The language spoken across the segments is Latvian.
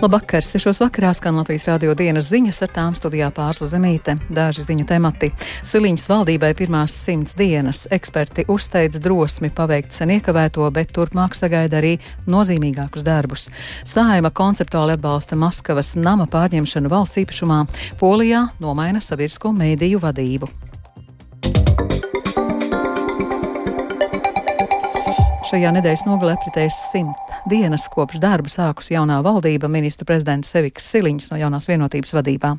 Labvakar, sešos vakarā skan Latvijas radio dienas ziņas ar tām studijā pārsla zemīte. Daži ziņu temati. Siliņas valdībai pirmās simts dienas eksperti uzteic drosmi paveikt sen iekavēto, bet turpmāk sagaida arī nozīmīgākus darbus. Sāima konceptuāli atbalsta Maskavas nama pārņemšanu valsts īpašumā. Polijā nomaina sabiedrisko mēdīju vadību. Šajā nedēļas nogalē apritēs simt dienas kopš darba sākus jaunā valdība ministru prezidents Seviks Siliņš no jaunās vienotības vadībā.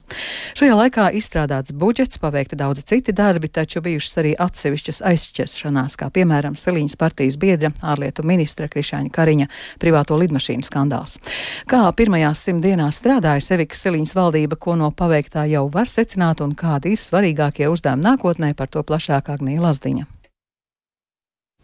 Šajā laikā izstrādāts budžets, paveikti daudzi citi darbi, taču bijušas arī atsevišķas aizšķiršanās, kā piemēram Siliņas partijas biedra ārlietu ministra Krišāņa Kariņa privāto lidmašīnu skandāls. Kā pirmajās simt dienās strādāja Seviks Siliņas valdība, ko no paveiktā jau var secināt un kādi ir svarīgākie uzdevumi nākotnē, par to plašāk Agnija Lazdiņa.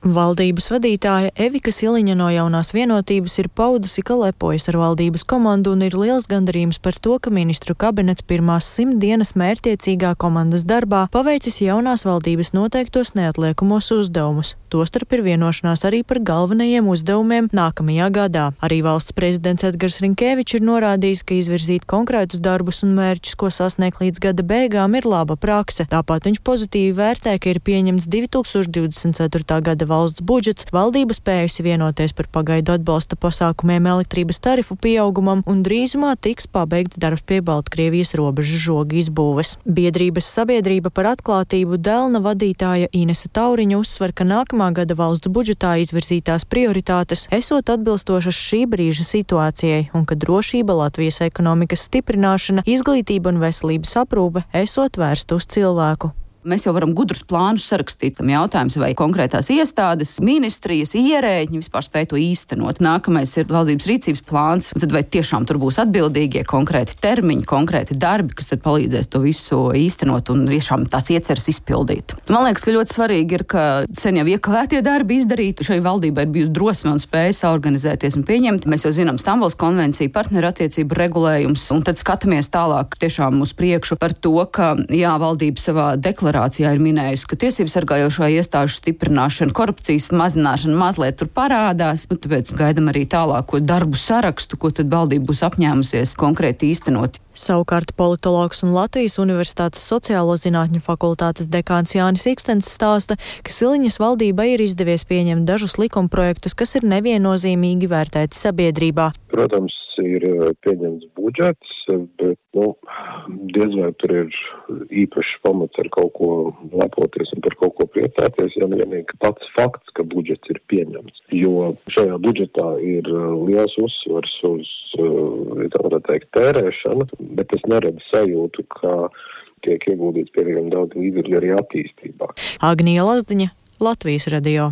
Valdības vadītāja Evika Siliņa no jaunās vienotības ir paudusi, ka lepojas ar valdības komandu un ir liels gandarījums par to, ka ministru kabinets pirmās simt dienas mērtiecīgā komandas darbā paveicis jaunās valdības noteiktos neatliekamos uzdevumus. Tostarp ir vienošanās arī par galvenajiem uzdevumiem nākamajā gadā. Arī valsts prezidents Edgars Rinkēvičs ir norādījis, ka izvirzīt konkrētus darbus un mērķus, ko sasniegt līdz gada beigām, ir laba prakse. Tāpat viņš pozitīvi vērtē, ka ir pieņemts 2024. gada valsts budžets, valdība spējusi vienoties par pagaidu atbalsta pasākumiem elektrības tarifu pieaugumam un drīzumā tiks pabeigts darbs pie Baltkrievijas robežas žoga izbūves. Biedrības sabiedrība par atklātību Delna vadītāja Inese Tauriņa uzsver, ka nākamā gada valsts budžetā izvirzītās prioritātes esot atbilstošas šī brīža situācijai un ka drošība, Latvijas ekonomikas stiprināšana, izglītība un veselības aprūpe esot vērsta uz cilvēku. Mēs jau varam gudrus plānus sarakstīt. Tam jautājums, vai konkrētās iestādes, ministrijas, ierēģi vispār spēj to īstenot. Nākamais ir valdības rīcības plāns, un tad vai tiešām tur būs atbildīgie konkrēti termiņi, konkrēti darbi, kas tad palīdzēs to visu īstenot un tiešām tās ieceras izpildīt. Man liekas, ka ļoti svarīgi ir, ka sen jau iekavētie darbi izdarīti. Šai valdībai ir bijusi drosme un spēja saorganizēties un pieņemt. Mēs jau zinām Stambuls konvenciju, partnerattiecību regulējums, un tad skatāmies tālāk tiešām uz priekšu par to, ka jā, valdība savā deklarācijā deklarācijā ir minējusi, ka tiesību sargājošo iestāžu stiprināšana, korupcijas mazināšana mazliet tur parādās. Nu, tāpēc gaidām arī tālāko darbu sarakstu, ko tad valdība būs apņēmusies konkrēti īstenot. Savukārt politologs un Latvijas Universitātes sociālo zinātņu fakultātes dekāns Jānis Ikstens stāsta, ka Siliņas valdībai ir izdevies pieņemt dažus likumprojektus, kas ir neviennozīmīgi vērtēti sabiedrībā. Protams, ir eh, pieņemts budžets, bet, nu, diez vai tur ir īpašs pamats ar kaut ko lepoties un par kaut ko priecāties, ja vienīgi pats fakts, ka budžets ir pieņemts. Jo šajā budžetā ir eh, liels uzsvars uz, eh, tā varētu teikt, tērēšanu, bet es neredzu sajūtu, ka tiek ieguldīts pietiekami daudz līdzekļu arī attīstībā. Agnija Lazdiņa, Latvijas radio.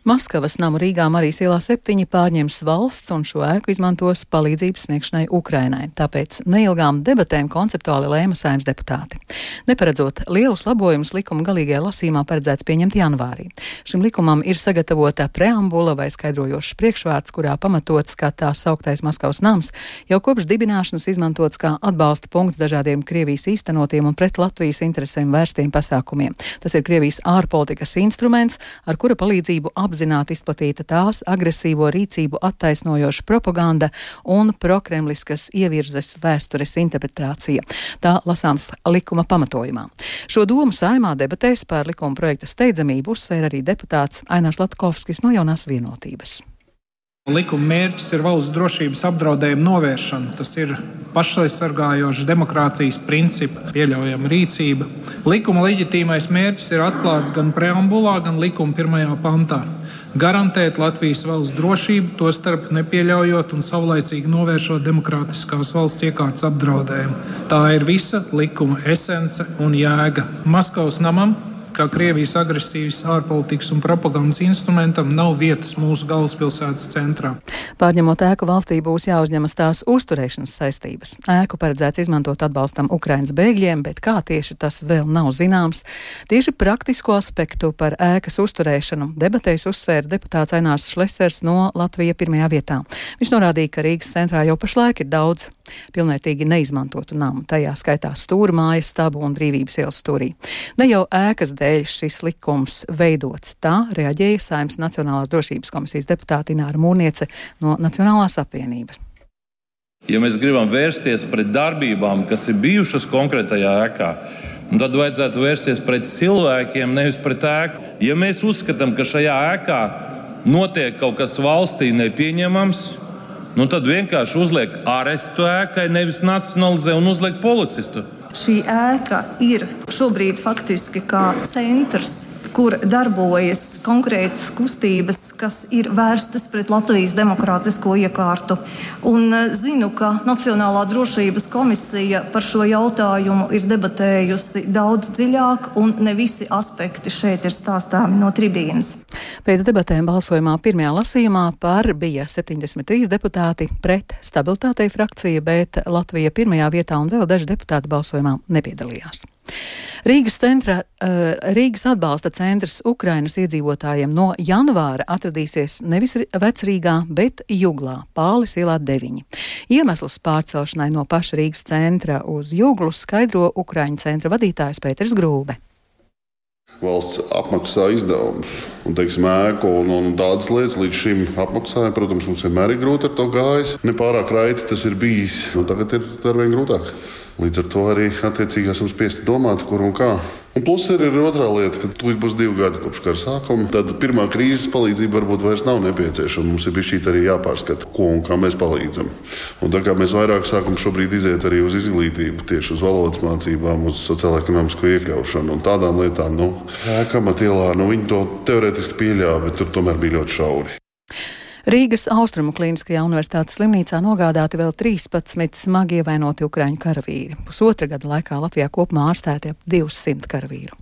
Maskavas namu Rīgā Marijas ielā septiņi pārņems valsts un šo ēku izmantos palīdzības sniegšanai Ukrainai. Tāpēc neilgām debatēm konceptuāli lēma saimnes deputāti. Neparedzot lielus labojumus, likuma galīgajā lasīmā paredzēts pieņemt janvārī. Šim likumam ir sagatavota preambula vai skaidrojošs priekšvārds, kurā pamatots, ka tā sauktais Maskavas nams jau kopš dibināšanas izmantots kā atbalsta punkts dažādiem Krievijas īstenotiem un pret Latvijas interesēm vērstiem pasākumiem. Tas ir Krievijas ārpolitikas instruments, ar kura palīdzību apzināti izplatīta tās agresīvo rīcību attaisnojoša propaganda un prokremliskas ievirzes vēstures interpretācija. Tā lasāms likuma pamatojumā. Šo domu saimā debatēs par likuma projekta steidzamību uzsvēra arī deputāts Ainārs Latkovskis no jaunās vienotības. Likuma mērķis ir valsts drošības apdraudējuma novēršana. Tas ir pašaizsargājošs demokrātijas principa pieļaujama rīcība. Likuma leģitīmais mērķis ir atklāts gan preambulā, gan likuma pirmajā pantā. Garantēt Latvijas valsts drošību, tostarp nepieļaujot un savlaicīgi novēršot demokrātiskās valsts iekārtas apdraudējumu. Tā ir visa likuma esence un jēga. Maskavas namam kā Krievijas agresīvas ārpolitikas un propagandas instrumentam nav vietas mūsu galvaspilsētas centrā. Pārņemot ēku valstī būs jāuzņemas tās uzturēšanas saistības. Ēku paredzēts izmantot atbalstam Ukrainas bēgļiem, bet kā tieši tas vēl nav zināms. Tieši praktisko aspektu par ēkas uzturēšanu debatēs uzsvēra deputāts Ainārs Šlesers no Latvija pirmajā vietā. Viņš norādīja, ka Rīgas centrā jau pašlaik ir daudz pilnvērtīgi neizmantotu namu, tajā skaitā stūrmājas, stabu un brīvības ielas stūrī. Ne jau ēkas dēļ šis likums veidots. Tā reaģēja Saimnes Nacionālās drošības komisijas deputāte Ināra Mūrniece no Nacionālās apvienības. Ja mēs gribam vērsties pret darbībām, kas ir bijušas konkrētajā ēkā, tad vajadzētu vērsties pret cilvēkiem, nevis pret ēku. Ja mēs uzskatām, ka šajā ēkā notiek kaut kas valstī nepieņemams, nu tad vienkārši uzliek arestu ēkai, nevis nacionalizē un uzliek policistu. Šī ēka ir šobrīd faktiski kā centrs, kur darbojas konkrētas kustības, kas ir vērstas pret Latvijas demokrātisko iekārtu. Un eh, zinu, ka Nacionālā drošības komisija par šo jautājumu ir debatējusi daudz dziļāk, un ne visi aspekti šeit ir stāstāmi no tribīnas. Pēc debatēm balsojumā pirmajā lasījumā par bija 73 deputāti pret stabilitātei frakcija, bet Latvija pirmajā vietā un vēl daži deputāti balsojumā nepiedalījās. Rīgas, centra, uh, Rīgas atbalsta centrs Ukrainas iedzīvotājiem no janvāra atradīsies nevis vecrīgā, bet Juglā, Pāles ielā 9. Iemesls pārcelšanai no paša Rīgas centra uz Juglu skaidro Ukraiņu centra vadītājs Pēters Grūbe valsts apmaksā izdevumus. Un, teiksim, ēku un, un tādas lietas līdz šim apmaksāja. Protams, mums vienmēr ir grūti ar to gājis. Nepārāk raiti tas ir bijis. Un tagad ir arvien grūtāk. Līdz ar to arī attiecīgi esam spiesti domāt, kur un kā. Un plus ir, ir otrā lieta, ka tūlīt būs divi gadi kopš kara sākuma. Tad pirmā krīzes palīdzība varbūt vairs nav nepieciešama. Mums ir bijis šī arī jāpārskata, ko un kā mēs palīdzam. Un tā kā mēs vairāk sākam šobrīd iziet arī uz izglītību, tieši uz valodas mācībām, uz sociālo-ekonomisko iekļaušanu un tādām lietām, nu, kamatielā, nu, viņi to teorētiski pieļāva, bet tur tomēr bija ļoti šauri. Rīgas Austrumu Kliniskajā universitātes slimnīcā nogādāti vēl 13 smagi ievainoti ukraiņu karavīri. Pusotra gada laikā Latvijā kopumā ārstēti ap 200 karavīru.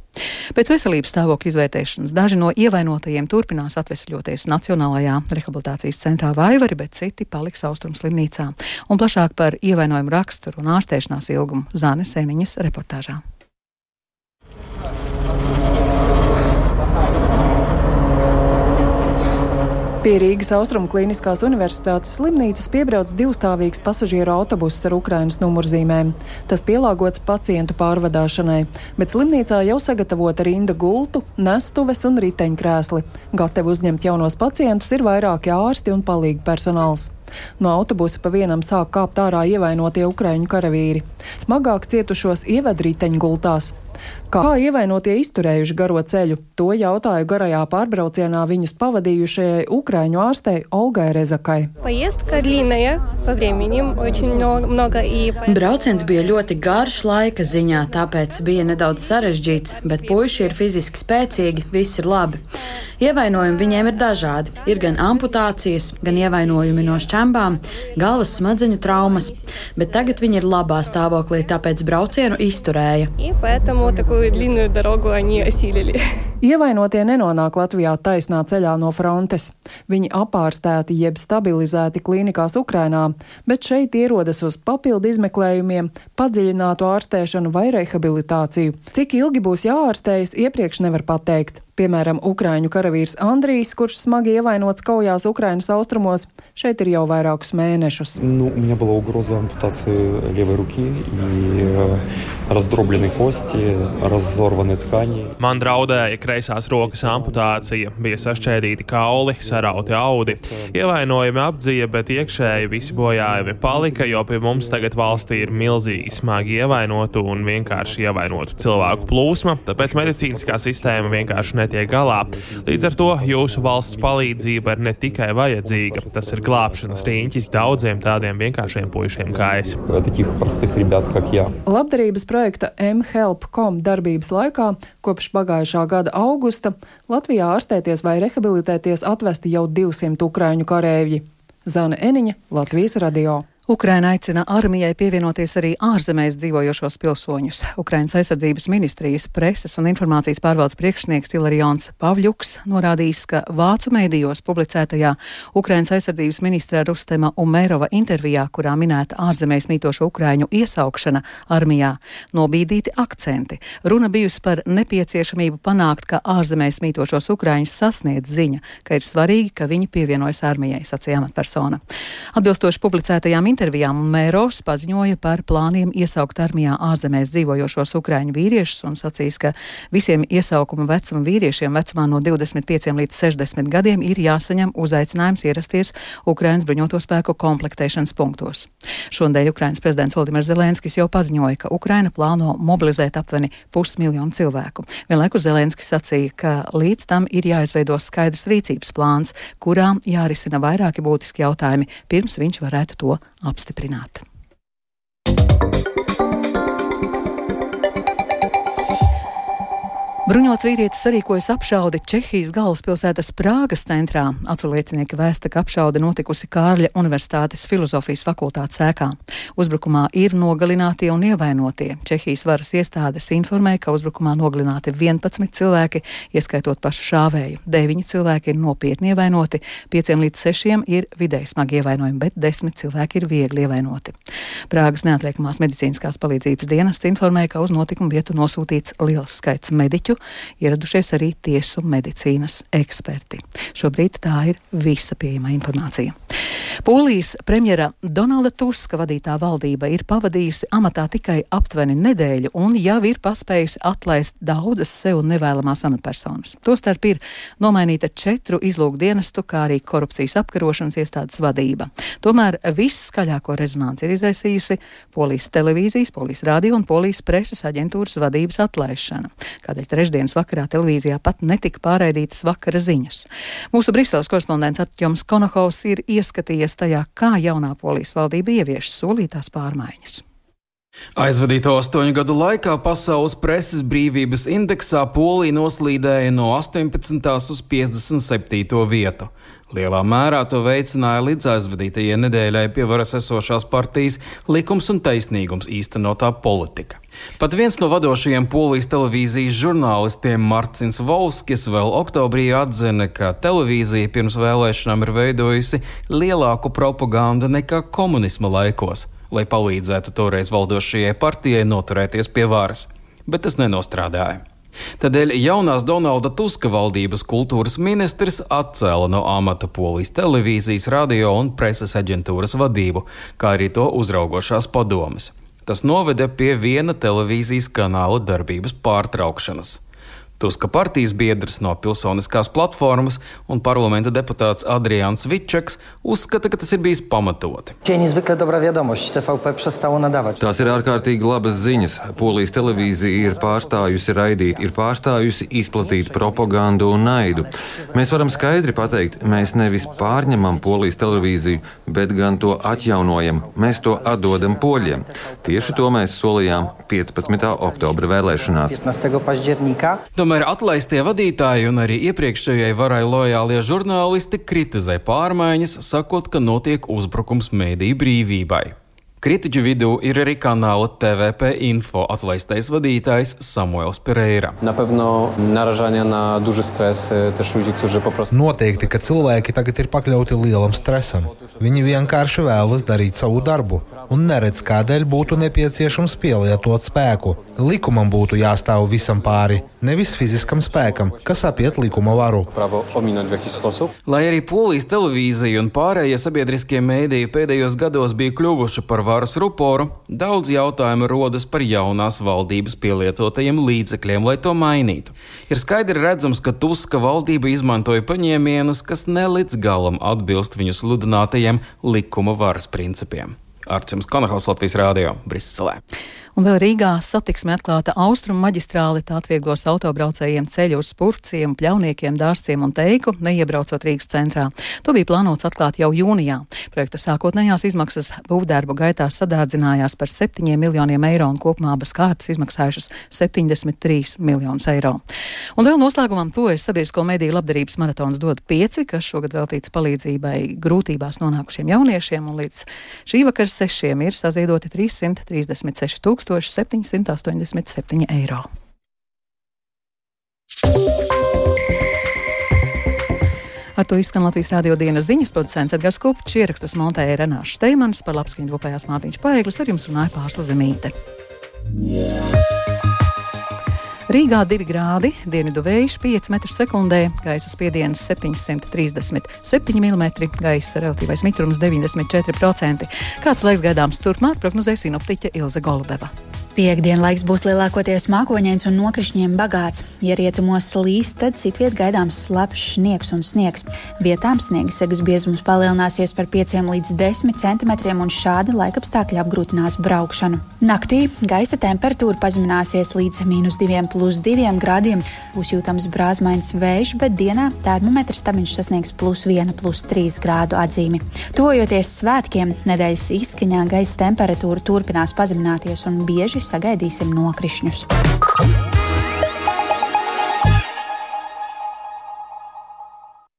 Pēc veselības stāvokļa izvērtēšanas daži no ievainotajiem turpinās atvesļoties Nacionālajā rehabilitācijas centrā Vaivari, bet citi paliks Austrumu slimnīcā. Un plašāk par ievainojumu raksturu un ārstēšanās ilgumu Zāne Sēniņas reportāžā. Pie Rīgas Austrumu Kliniskās Universitātes slimnīcas piebrauc divstāvīgs pasažieru autobuss ar Ukrainas numurzīmēm. Tas pielāgots pacientu pārvadāšanai, bet slimnīcā jau sagatavota rinda gultu, nestuves un riteņkrēsli. Gatavi uzņemt jaunos pacientus ir vairāki ārsti un palīgi personāls. No autobusa pa vienam sāk kāpt ārā ievainotie ukraiņu karavīri. Smagāk cietušos ieved riteņgultās. Kā ievainotie izturējuši garo ceļu, to jautāju garajā pārbraucienā viņus pavadījušajai Ukraiņu ārstei Olgai Rezakai. Brauciens bija ļoti garš laika ziņā, tāpēc bija nedaudz sarežģīts, bet puiši ir fiziski spēcīgi, viss ir labi. Ievainojumi viņiem ir dažādi. Ir gan amputācijas, gan ievainojumi no šķembām, galvas smadzeņu traumas, bet tagad viņi ir labā stāvoklī, tāpēc braucienu izturēja. Ievainotie nenonāk Latvijā taisnā ceļā no frontes. Viņi apārstēti jeb stabilizēti klīnikās Ukrainā, bet šeit ierodas uz papildu izmeklējumiem, padziļinātu ārstēšanu vai rehabilitāciju. Cik ilgi būs jāārstējas, iepriekš nevar pateikt. Piemēram, Ukrāņu karavīrs Andrijs, kurš smagi ievainots kaujās Ukrainas austrumos, šeit ir jau vairākus mēnešus. Nu, ruki, Man draudēja kreisās rokas amputācija, bija sašķēdīti kauli, sarauti audi. Ievainojumi apdzīja, bet iekšēji visi bojājumi palika, jo pie mums tagad valstī ir milzīgi smagi ievainotu un vienkārši ievainotu cilvēku plūsma, tāpēc medicīniskā sistēma vienkārši netiek galā. Līdz ar to jūsu valsts palīdzība ir ne tikai vajadzīga, tas ir glābšanas rīņķis daudziem tādiem vienkāršiem puišiem kā es. Labdarības projekta mHelp.com darbības laikā kopš pagājušā gada augusta Latvijā ārstēties vai rehabilitēties atvesti jau 200 ukraiņu karēvji. Zana Eniņa, Latvijas radio. Ukraina aicina armijai pievienoties arī ārzemēs dzīvojošos pilsoņus. Ukrainas aizsardzības ministrijas preses un informācijas pārvaldes priekšnieks Ilarions Pavļuks norādījis, ka vācu mēdījos publicētajā Ukrainas aizsardzības ministra Rustema Umērova intervijā, kurā minēta ārzemēs mītošo Ukraiņu iesaukšana armijā, nobīdīti akcenti. Runa bijusi par nepieciešamību panākt, ka ārzemēs mītošos Ukraiņus sasniedz ziņa, ka ir svarīgi, ka viņi pievienojas armijai, sacīja amatpersona. Atbilstoši publicētajām intervijām Mēros paziņoja par plāniem iesaukt armijā ārzemēs dzīvojošos ukraiņu vīriešus un sacīs, ka visiem iesaukuma vecuma vīriešiem vecumā no 25 līdz 60 gadiem ir jāsaņem uzaicinājums ierasties Ukrainas bruņoto spēku komplektēšanas punktos. Šonadēļ Ukrainas prezidents Valdimirs Zelenskis jau paziņoja, ka Ukraina plāno mobilizēt aptuveni pusmiljonu cilvēku. Vienlaikus Zelenskis sacīja, ka līdz tam ir jāizveido skaidrs rīcības plāns, kurā jārisina vairāki būtiski jautājumi, pirms viņš varētu to apstiprināt. Bruņots vīrietis sarīkojas apšaudi Čehijas galvaspilsētas Prāgas centrā. Aculiecinieki vēsta, ka apšaude notikusi Kārļa Universitātes filozofijas fakultātes ēkā. Uzbrukumā ir nogalinātie un ievainotie. Čehijas varas iestādes informē, ka uzbrukumā nogalināti 11 cilvēki, ieskaitot pašu šāvēju. 9 cilvēki ir nopietni ievainoti, 5 līdz 6 ir vidēji smagi ievainojumi, bet 10 cilvēki ir viegli ievainoti. Prāgas neatliekamās medicīniskās palīdzības dienests informē, ka uz notikumu vietu nosūtīts liels skaits mediķu ieradušies arī tiesu medicīnas eksperti. Šobrīd tā ir visa pieejamā informācija. Polijas premjera Donalda Tuska vadītā valdība ir pavadījusi amatā tikai aptuveni nedēļu un jau ir paspējusi atlaist daudzas sev nevēlamās amatpersonas. Tostarp ir nomainīta četru izlūkdienestu, kā arī korupcijas apkarošanas iestādes vadība. Tomēr viss skaļāko rezonanci ir izraisījusi Polijas televīzijas, Polijas radio un Polijas preses aģentūras vadības atlaišana. Kādēļ trešdienas vakarā televīzijā pat netika pārraidītas vakara ziņas. Mūsu Briseles korespondents Atjoms Konohovs ir ieskatījies tajā, kā jaunā polijas valdība ievieš solītās pārmaiņas. Aizvadīto astoņu gadu laikā Pasaules preses brīvības indeksā Polija noslīdēja no 18. uz 57. vietu. Lielā mērā to veicināja līdz aizvadītajai nedēļai pie varas esošās partijas likums un taisnīgums īstenotā politika. Pat viens no vadošajiem polijas televīzijas žurnālistiem Marcins Volskis vēl oktobrī atzina, ka televīzija pirms vēlēšanām ir veidojusi lielāku propagandu nekā komunisma laikos, lai palīdzētu toreiz valdošajai partijai noturēties pie varas. Bet tas nenostrādāja. Tādēļ jaunās Donalda Tuska valdības kultūras ministrs atcēla no amata polijas televīzijas, radio un preses aģentūras vadību, kā arī to uzraugošās padomes. Tas noveda pie viena televīzijas kanāla darbības pārtraukšanas. Tuska partijas biedrs no pilsoniskās platformas un parlamenta deputāts Adrians Vičeks uzskata, ka tas ir bijis pamatoti. Tās ir ārkārtīgi labas ziņas. Polijas televīzija ir pārstājusi raidīt, ir pārstājusi izplatīt propagandu un naidu. Mēs varam skaidri pateikt, mēs nevis pārņemam Polijas televīziju, bet gan to atjaunojam. Mēs to atdodam poļiem. Tieši to mēs solījām 15. oktobra vēlēšanās. 15. Tomēr atlaistie vadītāji un arī iepriekšējai varai lojālie žurnālisti kritizē pārmaiņas, sakot, ka notiek uzbrukums mēdīju brīvībai. Kritiķu vidū ir arī kanāla TVP info atlaistais vadītājs Samuels Pereira. Noteikti, ka cilvēki tagad ir pakļauti lielam stresam. Viņi vienkārši vēlas darīt savu darbu un neredz, kādēļ būtu nepieciešams pielietot spēku. Likumam būtu jāstāv visam pāri, nevis fiziskam spēkam, kas apiet likuma varu. Lai arī polijas televīzija un pārējie sabiedriskie mēdīji pēdējos gados bija kļuvuši par varas ruporu, daudz jautājumu rodas par jaunās valdības pielietotajiem līdzekļiem, lai to mainītu. Ir skaidri redzams, ka Tuska valdība izmantoja paņēmienus, kas ne līdz galam atbilst viņu sludinātajiem likuma varas principiem. Arčuns Konahals Latvijas Rādio Briselē. Un vēl Rīgā satiksme atklāta austrumu maģistrāli, tā atvieglos autobraucējiem ceļu uz spurciem, pļauniekiem, dārzciem un teiku, neiebraucot Rīgas centrā. To bija plānots atklāt jau jūnijā. Projekta sākotnējās izmaksas būvdarbu gaitā sadārdzinājās par 7 miljoniem eiro un kopumā abas kārtas izmaksājušas 73 miljonus eiro. Un vēl noslēgumam tojas sabiedrisko mediju labdarības maratons dod pieci, kas šogad veltīts palīdzībai grūtībās nonākušiem jauniešiem, un līdz šī vakara sešiem ir saziedoti 336 tūkstoši. 1787 eiro. Ar to izskan Latvijas rādio dienas ziņas producents Edgars Kupčs, ierakstus montēja Renāša Steimans, par labskaņu rūpējās Mārtiņš Paeglis, ar jums runāja Pārsla Zemīte. Rīgā 2 grādi, dienvidu vējš 5 m2, gaisa spiediens 737 mm, gaisa relatīvais mitrums 94%. Kāds laiks gaidāms turpmāk, prognozēs sinoptiķe Ilze Golubeva. Piektdien laiks būs lielākoties mākoņains un nokrišņiem bagāts. Ja rietumos slīs, tad citviet gaidāms slapjš sniegs un sniegs. Vietām sniega segas biezums palielināsies par 5 līdz 10 cm, un šādi laikapstākļi apgrūtinās braukšanu. Naktī gaisa temperatūra pazemināsies līdz minus 2,2 grādiem. Būs jūtams brāzmains vējš, bet dienā termometrs stabiņš sasniegs plus 1,3 grādu atzīmi. Tojoties svētkiem, nedēļas izskaņā gaisa temperatūra turpinās pazemināties un bieži sagaidīsim nokrišņus.